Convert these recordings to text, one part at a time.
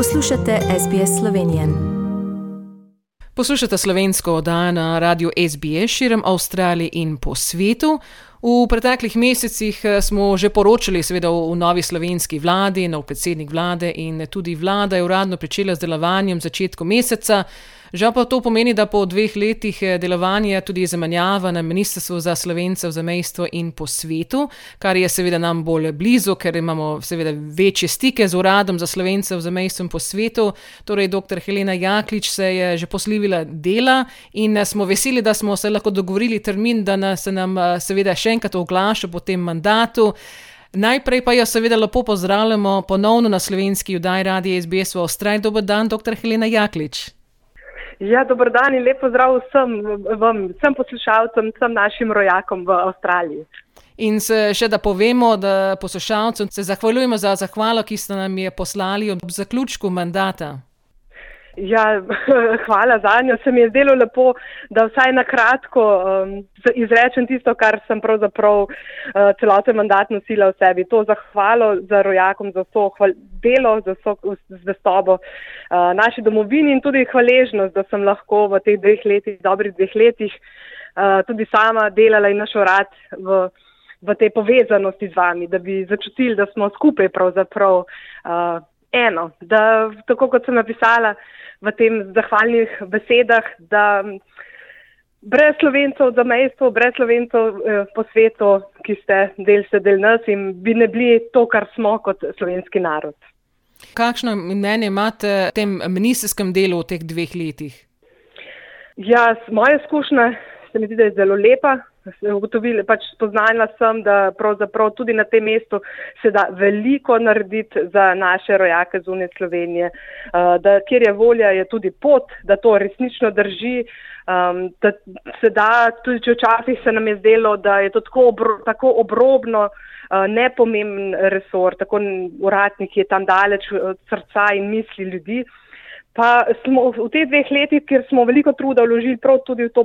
Poslušate SBS Slovenijo. Poslušate slovensko oddajo na radiju SBS širom Avstralije in po svetu. V preteklih mesecih eh, smo že poročali, seveda, o novi slovenski vladi, nov predsednik vlade in tudi vlada je uradno pričela z delovanjem v začetku meseca. Žal pa to pomeni, da po dveh letih eh, delovanja tudi zamenjava na Ministrstvu za slovence v zamejstvu in po svetu, kar je seveda nam bolj blizu, ker imamo seveda večje stike z uradom za slovence v zamejstvu in po svetu. Torej, dr. Helena Jaklič se je že poslivila dela in eh, smo veseli, da smo se lahko dogovorili termin, da se nam eh, seveda še enkrat oglaša po tem mandatu. Najprej pa jo seveda lepo pozdravljamo ponovno na slovenski udaj radi SBS v Avstraliji. Dober dan, dr. Helena Jaklič. Ja, dober dan in lepo zdrav vsem, vam, vsem poslušalcem, vsem našim rojakom v Avstraliji. In se še da povemo, da poslušalcem se zahvaljujemo za zahvalo, ki ste nam je poslali ob zaključku mandata. Ja, hvala za njo. Se mi je zdelo lepo, da vsaj na kratko um, izrečem tisto, kar sem pravzaprav uh, celoten mandat nosila v sebi. To zahvalo za rojakom, za vso delo, za vso zvestobo uh, naši domovini in tudi hvaležnost, da sem lahko v teh dveh letih, dobrih dveh letih, uh, tudi sama delala in naš urad v, v tej povezanosti z vami, da bi začutili, da smo skupaj pravzaprav. Uh, eno, da tako kot sem napisala v tem zahvalnih besedah, da brez slovencev za mestvo, brez slovencev eh, po svetu, ki ste del se del nas in bi ne bili to, kar smo kot slovenski narod. Kakšno mnenje imate o tem ministrskem delu v teh dveh letih? Ja, moja izkušnja se mi zdi, da je zelo lepa ugotovili, pač spoznala sem, da pravzaprav tudi na tem mestu se da veliko narediti za naše rojake zunaj Slovenije, uh, da kjer je volja, je tudi pot, da to resnično drži, um, da se da, tudi če včasih se nam je zdelo, da je to tako, obro, tako obrobno, uh, nepomemben resor, tako uradnik je tam daleč od srca in misli ljudi. Pa smo v teh dveh letih, ker smo veliko truda vložili prav tudi v to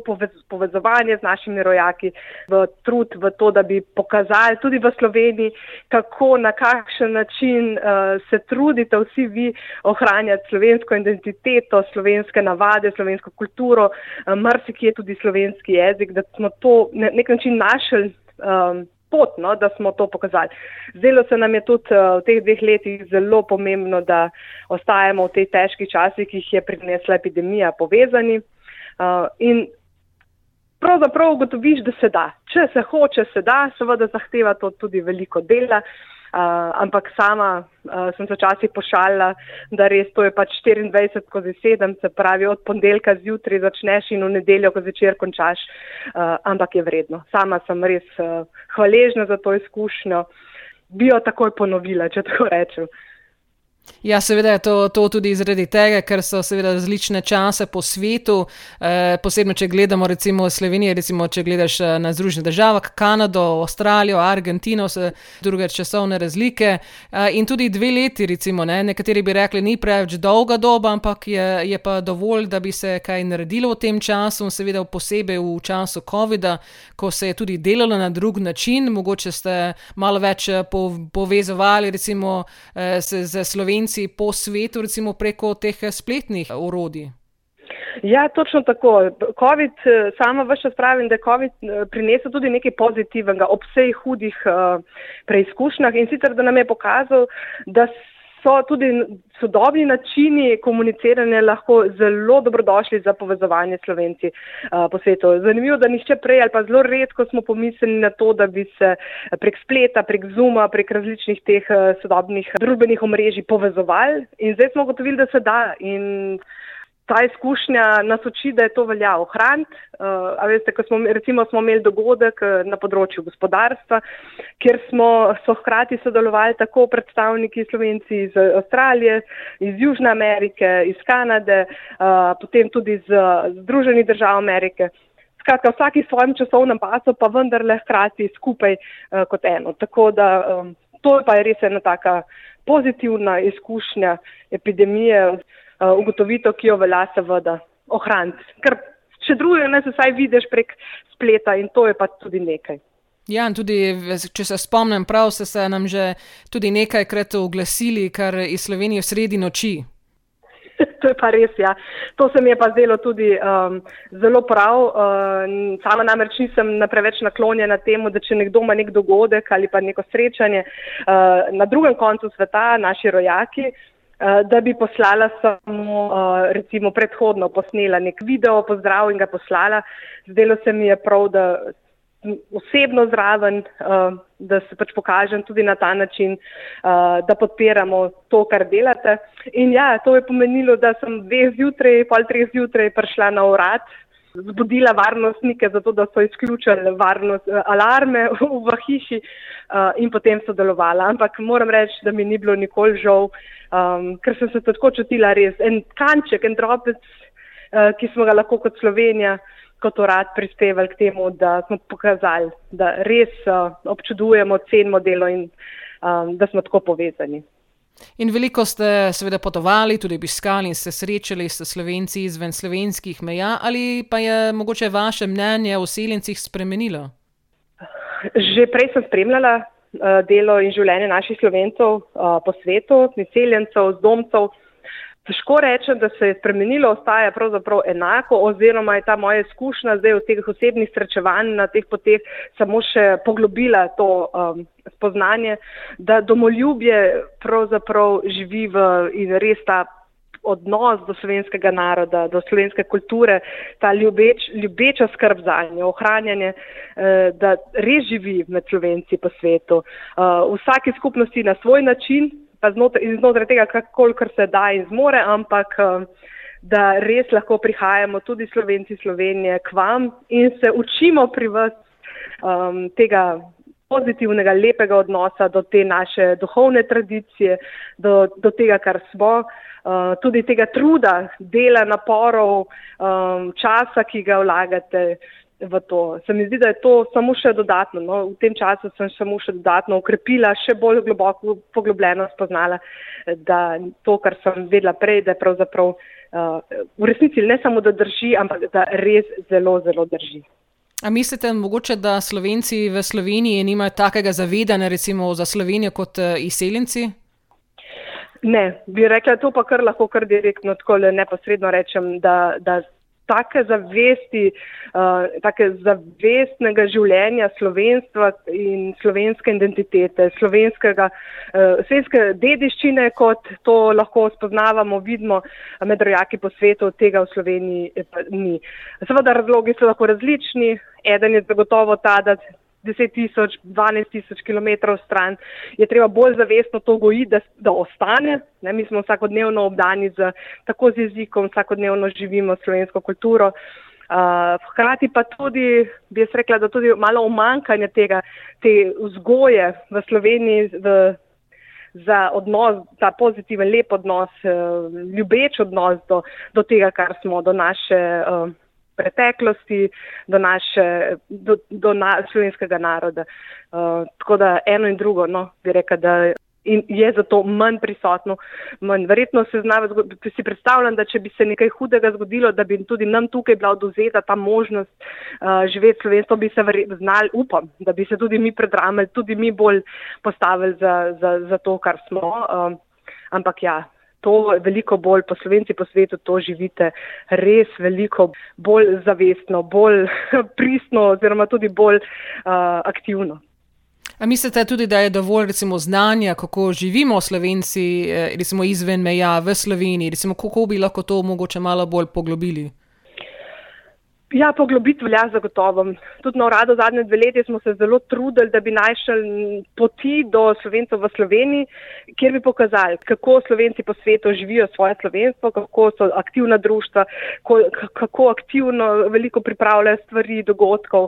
povezovanje z našimi rojaki, v trud, v to, da bi pokazali tudi v Sloveniji, kako, na kakšen način uh, se trudite vsi vi ohranjati slovensko identiteto, slovenske navade, slovensko kulturo, uh, marsikje tudi slovenski jezik, da smo to na nek način našli. Um, pot, no, da smo to pokazali. Zdelo se nam je tudi uh, v teh dveh letih zelo pomembno, da ostajamo v tej težki časi, ki jih je prinesla epidemija, povezani. Uh, in pravzaprav ugotoviš, da se da. Če se hoče, se da, seveda zahteva to tudi veliko dela. Uh, ampak sama uh, sem se včasih pošalila, da res to je pač 24 skozi 7, se pravi od ponedeljka zjutraj začneš in v nedeljo, ko zvečer končaš, uh, ampak je vredno. Sama sem res uh, hvaležna za to izkušnjo, bi jo takoj ponovila, če tako rečem. Ja, seveda je to, to tudi zaradi tega, ker so seveda različne čase po svetu, eh, posebno če gledamo recimo Slovenijo, recimo če gledaš eh, na Združene države, Kanado, Avstralijo, Argentino, so druge časovne razlike eh, in tudi dve leti, recimo, ne, nekateri bi rekli, ni preveč dolga doba, ampak je, je pa dovolj, da bi se kaj naredilo v tem času, seveda posebej v času COVID-a, ko se je tudi delalo na drug način, mogoče ste malo več eh, povezovali recimo eh, z Slovenijo. Slovenci po svetu, recimo preko teh spletnih urodij? Ja, točno tako. COVID, eh, sama vse čas pravim, da je COVID eh, prinesel tudi nekaj pozitivnega ob vseh hudih uh, preizkušnjah in sicer, da nam je pokazal, da so tudi sodobni načini komuniciranja lahko zelo dobrodošli za povezovanje slovenci uh, po svetu. Zanimivo, da nišče prej ali pa zelo redko smo pomislili na to, da bi se prek spleta, prek zuma, prek različnih teh uh, sodobnih družbenih omrežij povezovali in zdaj smo gotovili, da se da. In, ta izkušnja nas uči, da je to velja ohraniti. Uh, veste, ko smo, recimo, smo imeli dogodek uh, na področju gospodarstva, kjer smo so hkrati sodelovali tako predstavniki Slovenci iz Avstralije, iz Južne Amerike, iz Kanade, uh, potem tudi iz Združenih držav Amerike. Skratka, vsaki svojem časovnem pasu, pa vendarle hkrati skupaj uh, kot eno. Tako da um, to pa je res ena taka pozitivna izkušnja epidemije. Eh, ugotovitev, ki jo velja seveda ohraniti. Ker če druge ne, se vsaj vidiš prek spleta in to je pa tudi nekaj. Ja, in tudi, če se spomnim prav, ste se nam že tudi nekajkrat oglasili, kar iz Slovenije v sredi noči. to je pa res, ja. To se mi je pa zdelo tudi um, zelo prav. Uh, sama namreč nisem preveč naklonjena temu, da če nekdo ima nek dogodek ali pa neko srečanje uh, na drugem koncu sveta, naši rojaki, uh, da bi poslala samo, uh, recimo predhodno posnela nek video, pozdrav in ga poslala. Zdelo se mi je prav, da osebno zraven, uh, da se pač pokažem tudi na ta način, da podpiramo to, kar delate. In ja, to je pomenilo, da sem dve zjutraj, pol treh zjutraj prišla na urad, zbudila varnostnike, zato da so izključili varnost, uh, alarme v, v hiši uh, in potem sodelovala. Ampak moram reči, da mi ni bilo nikoli žal, um, ker sem se tako čutila res. En kanček, en dropec, uh, ki smo ga lahko kot Slovenija kot urad prispevali k temu, da smo pokazali, da res uh, občudujemo, cenimo delo in um, da smo tako povezani. In veliko ste seveda potovali, tudi obiskali in se srečali s slovenci izven slovenskih meja, ali pa je mogoče vaše mnenje o seljencih spremenilo? Že prej sem spremljala uh, delo in življenje naših slovencev uh, po svetu, seljencev, zdomcev. Težko rečem, da se je spremenilo, ostaja pravzaprav enako, oziroma je ta moja izkušnja zdaj v teh osebnih srečevanj na teh poteh samo še poglobila to um, spoznanje, da domoljubje pravzaprav živi v in res ta odnos do slovenskega naroda, do slovenske kulture, ta ljubeč, ljubeča skrb za njo, ohranjanje, eh, da res živi med slovenci po svetu. Uh, vsaki skupnosti na svoj način, pa znotraj, znotraj tega, kolikor se da in zmore, ampak um, da res lahko prihajamo tudi slovenci Slovenije k vam in se učimo pri vas um, tega pozitivnega, lepega odnosa do te naše duhovne tradicije, do, do tega, kar smo, uh, tudi tega truda, dela, naporov, um, časa, ki ga vlagate v to. Se mi zdi, da je to samo še dodatno. No? V tem času sem samo še dodatno ukrepila, še bolj globoko, poglobljeno spoznala, da to, kar sem vedela prej, da je pravzaprav uh, v resnici ne samo, da drži, ampak da res zelo, zelo drži. A mislite mogoče, da Slovenci v Sloveniji nimajo takega zavedanja recimo za Slovenijo kot uh, izseljenci? Ne, bi rekla to pa kar lahko kar direktno, tako neposredno rečem, da, da take zavesti, uh, take zavestnega življenja slovenstva in slovenske identitete, slovenskega, uh, slovenske dediščine, kot to lahko spoznavamo, vidimo med rojaki po svetu, tega v Sloveniji ni. Seveda razlogi so lahko različni. Eden je zagotovo ta, da 10 tisoč, 12 tisoč kilometrov stran, je treba bolj zavestno to gojiti, da, da ostane. Ne, mi smo vsakodnevno obdani z tako z jezikom, vsakodnevno živimo slovensko kulturo. Uh, hkrati pa tudi, bi jaz rekla, da tudi malo omankanje tega, te vzgoje v Sloveniji v, za odnos, ta pozitiven, lep odnos, uh, ljubeč odnos do, do tega, kar smo, do naše. Uh, preteklosti, do naše, do, do na, slovenskega naroda. Uh, tako da eno in drugo, no, bi rekel, da je zato manj prisotno. Manj. Verjetno se znava, si predstavljam, da če bi se nekaj hudega zgodilo, da bi tudi nam tukaj bila oduzeta ta možnost uh, živeti slovenstvo, bi se znali, upam, da bi se tudi mi predramili, tudi mi bolj postavili za, za, za to, kar smo. Uh, ampak ja, to veliko bolj po slovenci po svetu to živite res veliko bolj zavestno, bolj pristno oziroma tudi bolj uh, aktivno. A mislite tudi, da je dovolj recimo znanja, kako živimo slovenci eh, recimo izven meja v Sloveniji, recimo kako bi lahko to mogoče malo bolj poglobili? Ja, poglobiti velja zagotovo. Tudi na uradu zadnje dve leti smo se zelo trudili, da bi našli poti do slovencev v Sloveniji, kjer bi pokazali, kako slovenci po svetu živijo svoje slovenstvo, kako so aktivna društva, kako aktivno veliko pripravljajo stvari, dogodkov,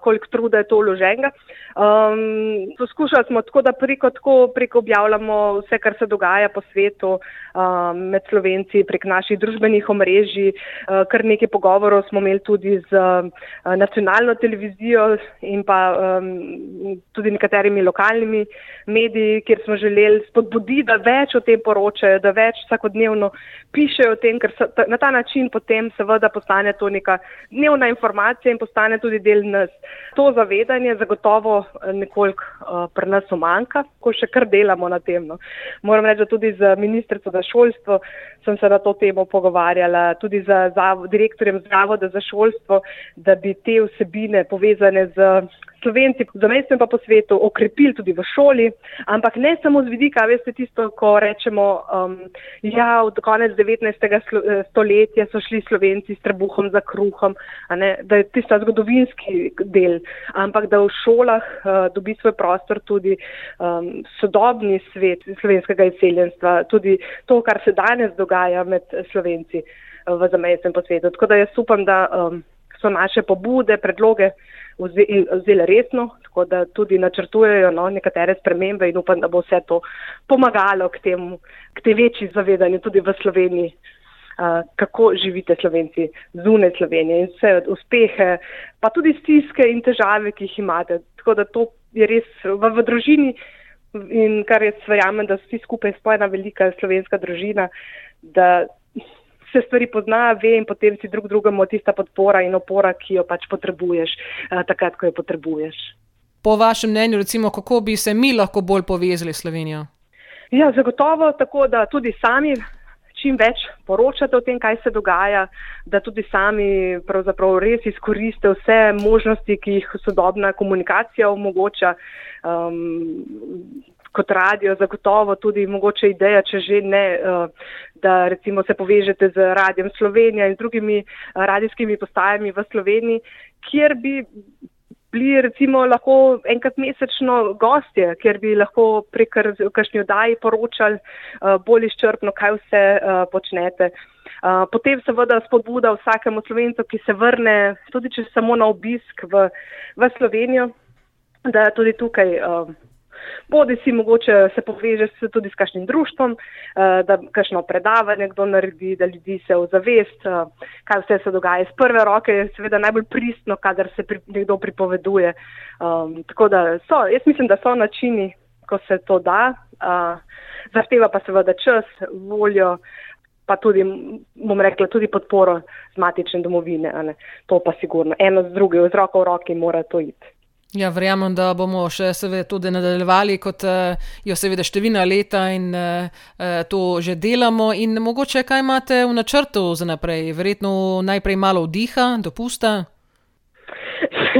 koliko truda je to vloženega. Um, poskušali smo tako, da preko, tako preko objavljamo vse, kar se dogaja po svetu um, med slovenci, prek naših družbenih omrežij, uh, kar nekaj pogovorov smo imeli tudi z uh, nacionalno televizijo in pa um, tudi nekaterimi lokalnimi mediji, kjer smo želeli spodbuditi, da več o tem poročajo, da več vsakodnevno pišejo o tem, ker so, ta, na ta način potem seveda postane to neka dnevna informacija in postane tudi del nas. To zavedanje zagotovo nekoliko uh, pri nas omanka, ko še kar delamo na tem. No. Moram reči, da tudi z ministrico za šolstvo sem se na to temo pogovarjala, tudi z direktorjem Zavoda za šolstvo, da bi te vsebine povezane z Slovenci, zamestnem pa po svetu, okrepili tudi v šoli, ampak ne samo z vidika, veste, tisto, ko rečemo, um, ja, od konec 19. Eh, stoletja so šli Slovenci s trebuhom za kruhom, ne, da je tista zgodovinski del, ampak da v šolah uh, dobi svoj prostor tudi um, sodobni svet slovenskega izseljenstva, tudi to, kar se danes dogaja med Slovenci uh, v zamestnem po svetu. Tako da jaz upam, da um, so naše pobude, predloge, vzeli resno, tako da tudi načrtujejo no, nekatere spremembe in upam, da bo vse to pomagalo k, temu, k tej večji zavedanju tudi v Sloveniji, uh, kako živite Slovenci zunaj Slovenije in vse uspehe, pa tudi stiske in težave, ki jih imate. Tako da to je res v, v družini in kar jaz verjamem, da vsi skupaj smo ena velika slovenska družina, da se stvari pozna, ve in potem si drug drugemu tista podpora in opora, ki jo pač potrebuješ, uh, takrat, ko jo potrebuješ. Po vašem mnenju, recimo, kako bi se mi lahko bolj povezali s Slovenijo? Ja, zagotovo tako, da tudi sami čim več poročate o tem, kaj se dogaja, da tudi sami pravzaprav res izkoriste vse možnosti, ki jih sodobna komunikacija omogoča. Um, kot radio, zagotovo tudi mogoče ideja, če že ne, eh, da recimo se povežete z Radijem Slovenija in drugimi eh, radijskimi postajami v Sloveniji, kjer bi bili recimo lahko enkrat mesečno gostje, kjer bi lahko prek kakšni odaji poročali eh, bolj izčrpno, kaj vse počnete. Potem seveda spodbuda vsakemu slovencu, ki se vrne, tudi če samo na obisk v, v Slovenijo, da tudi tukaj bodi si mogoče se poveže se tudi s kakšnim društvom, eh, da kakšno predavanje kdo naredi, da ljudi se ozavest, eh, kaj vse se dogaja. Z prve roke je seveda najbolj pristno, kadar se pri, nekdo pripoveduje. Um, tako da so, jaz mislim, da so načini, ko se to da, uh, zahteva pa seveda čas, voljo, pa tudi, bom rekla, tudi podporo z matične domovine. To pa sigurno. Eno z drugim, z roko v roki mora to iti. Ja, verjamem, da bomo še seveda tudi nadaljevali, kot uh, jo seveda številna leta in uh, to že delamo. In mogoče kaj imate v načrtu za naprej? Verjetno najprej malo vdiha, dopusta.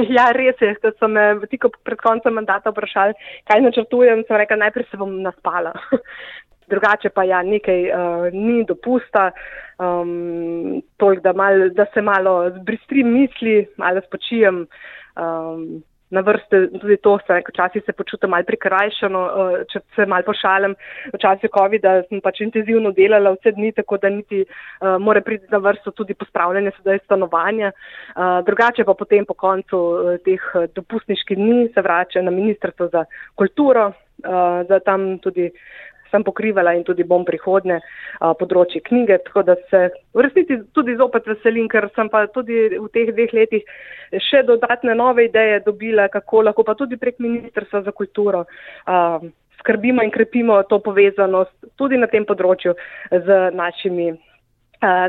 Ja, res je, da so me tik pred koncem mandata vprašali, kaj načrtujem. Sem rekel, najprej se bom naspala. Drugače pa ja, nekaj uh, ni dopusta, um, toliko, da, mal, da se malo zbistrim misli, malo spočijem. Um, na vrste tudi to, da včasih se počutim malo prikrajšano, eh, če se malo pošalim. V času COVID-a sem pač intenzivno delala vse dni, tako da niti uh, more priti na vrsto tudi pospravljanje sedaj stanovanja. Uh, drugače pa potem po koncu teh dopustniških dni se vrača na Ministrstvo za kulturo, uh, da tam tudi sem pokrivala in tudi bom prihodne a, področje knjige, tako da se v resnici tudi zopet veselim, ker sem pa tudi v teh dveh letih še dodatne nove ideje dobila, kako lahko pa tudi prek Ministrstva za kulturo a, skrbimo in krepimo to povezanost tudi na tem področju z našimi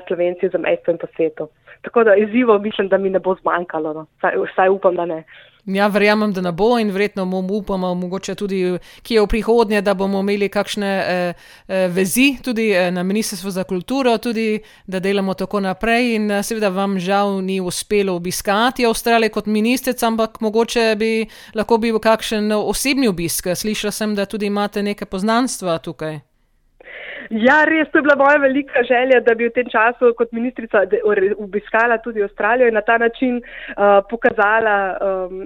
slovenci za mesto in po svetu. Tako da izzivo mislim, da mi ne bo zmanjkalo, no. vsaj, vsaj upam, da ne. Ja, verjamem, da ne bo in verjetno bomo upamo, mogoče tudi kje v prihodnje, da bomo imeli kakšne eh, eh, vezi tudi eh, na Ministrstvu za kulturo, tudi da delamo tako naprej. In eh, seveda vam žal ni uspelo obiskati Avstralije kot ministrica, ampak mogoče bi lahko bil kakšen osebni obisk. Slišala sem, da tudi imate neke poznanstva tukaj. Ja, res, to je bila moja velika želja, da bi v tem času kot ministrica obiskala tudi Avstralijo in na ta način uh, pokazala um,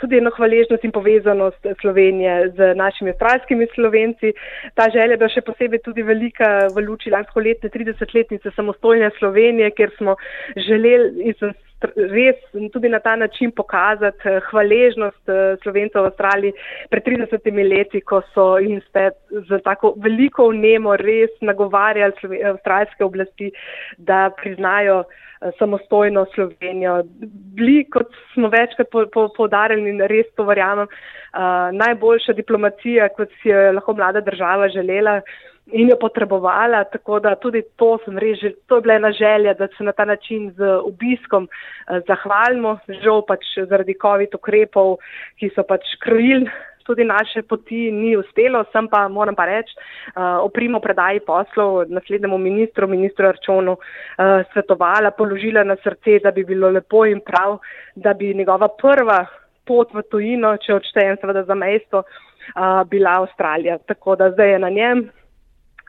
tudi eno hvaležnost in povezanost Slovenije z našimi avstralskimi slovenci. Ta želja je bila še posebej tudi velika v luči lansko letne 30-letnice samostojne Slovenije, ker smo želeli in sem res tudi na ta način pokazati eh, hvaležnost eh, Slovencev v Avstraliji pred 30 leti, ko so jim spet z tako veliko vnemo res nagovarjali avstralske oblasti, da priznajo eh, samostojno Slovenijo. Bili, kot smo večkrat povdarjali in res to verjamem, najboljša diplomacija, kot si je lahko mlada država želela in jo potrebovala, tako da tudi to sem res, to je bila ena želja, da se na ta način z obiskom eh, zahvalimo, žal pač zaradi COVID ukrepov, ki so pač krojili tudi naše poti, ni uspelo, sem pa, moram pa reči, uh, oprimo predaji poslov naslednjemu ministru, ministru Arčonu, uh, svetovala, položila na srce, da bi bilo lepo in prav, da bi njegova prva pot v tujino, če odštejem seveda za mesto, uh, bila Avstralija. Tako da zdaj je na njem,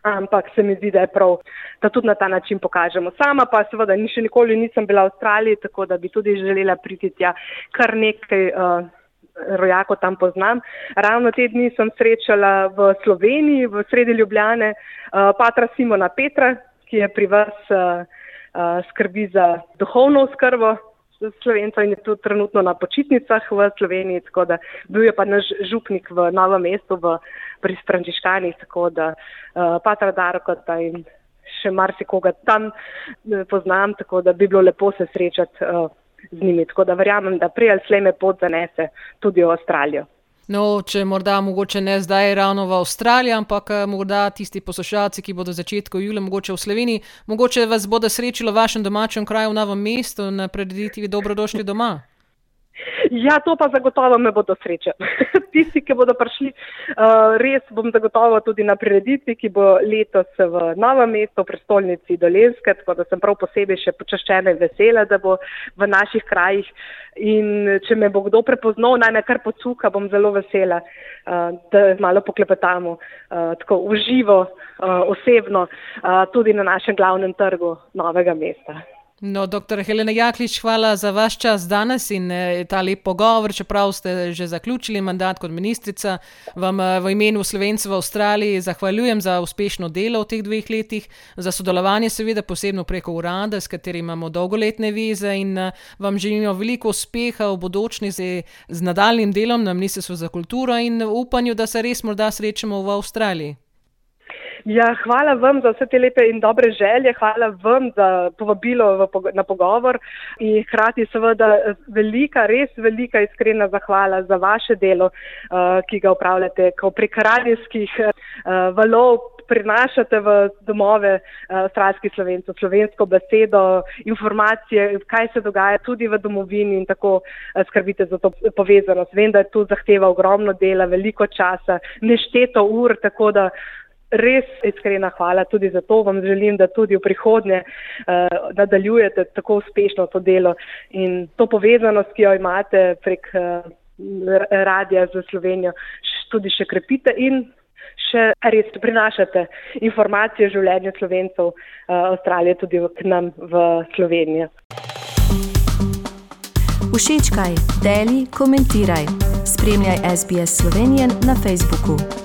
ampak se mi zdi, da je prav, da tudi na ta način pokažemo. Sama pa seveda ni še nikoli nisem bila v Avstraliji, tako da bi tudi želela priti tja kar nekaj. Uh, Rojako tam poznam. Ravno te dni sem srečala v Sloveniji, v sredi Ljubljane, uh, patra Simona Petra, ki je pri vas uh, uh, skrbi za duhovno skrbo, Slovenca in je tudi trenutno na počitnicah v Sloveniji, tako da bil je pa naš župnik v novem mestu v, pri Frančiškanih, tako da uh, Patra Darkota in še marsikoga tam uh, poznam, tako da bi bilo lepo se srečati uh, z njimi. Tako da verjamem, da prej ali slej me pot zanese tudi v Avstralijo. No, če morda mogoče ne zdaj ravno v Avstraliji, ampak eh, morda tisti poslušalci, ki bodo začetku julija, mogoče v Sloveniji, mogoče vas bodo srečali v vašem domačem kraju, v novem mestu, na predviditvi dobrodošli doma. Ja, to pa zagotovo me bodo srečali. Tisti, ki bodo prišli, uh, res bom zagotovo tudi na prireditvi, ki bo letos v novem mestu, v prestolnici Dolenske, tako da sem prav posebej še počaščena in vesela, da bo v naših krajih. In če me bo kdo prepoznal, naj me kar pocuka, bom zelo vesela, uh, da malo poklepetamo uh, tako uživo, uh, osebno, uh, tudi na našem glavnem trgu novega mesta. No, doktor Helena Jaklič, hvala za vaš čas danes in eh, ta lep pogovor. Čeprav ste že zaključili mandat kot ministrica, vam eh, v imenu Slovencev v Avstraliji zahvaljujem za uspešno delo v teh dveh letih, za sodelovanje, seveda posebno preko urada, s katerim imamo dolgoletne vize in eh, vam želimo veliko uspeha v bodočnosti z nadaljnim delom na Ministrstvu za kulturo in upanju, da se res morda srečamo v Avstraliji. Ja, hvala vam za vse te lepe in dobre želje, hvala vam za povabilo v, na pogovor in hkrati seveda velika, res velika iskrena zahvala za vaše delo, uh, ki ga upravljate, ko prek radijskih uh, valov prinašate v domove avstralskih slovencev, slovensko besedo, informacije, kaj se dogaja tudi v domovini in tako skrbite za to povezanost. Vem, da je tu zahteva ogromno dela, veliko časa, nešteto ur, tako da res iskrena hvala tudi za to. Vam želim, da tudi v prihodnje uh, nadaljujete tako uspešno to delo in to povezanost, ki jo imate prek uh, radija za Slovenijo, tudi še krepite in še res prinašate informacije o življenju slovencev uh, Avstralije tudi k nam v Slovenijo. Všečkaj, deli, komentiraj. Spremljaj SBS Slovenijo na Facebooku.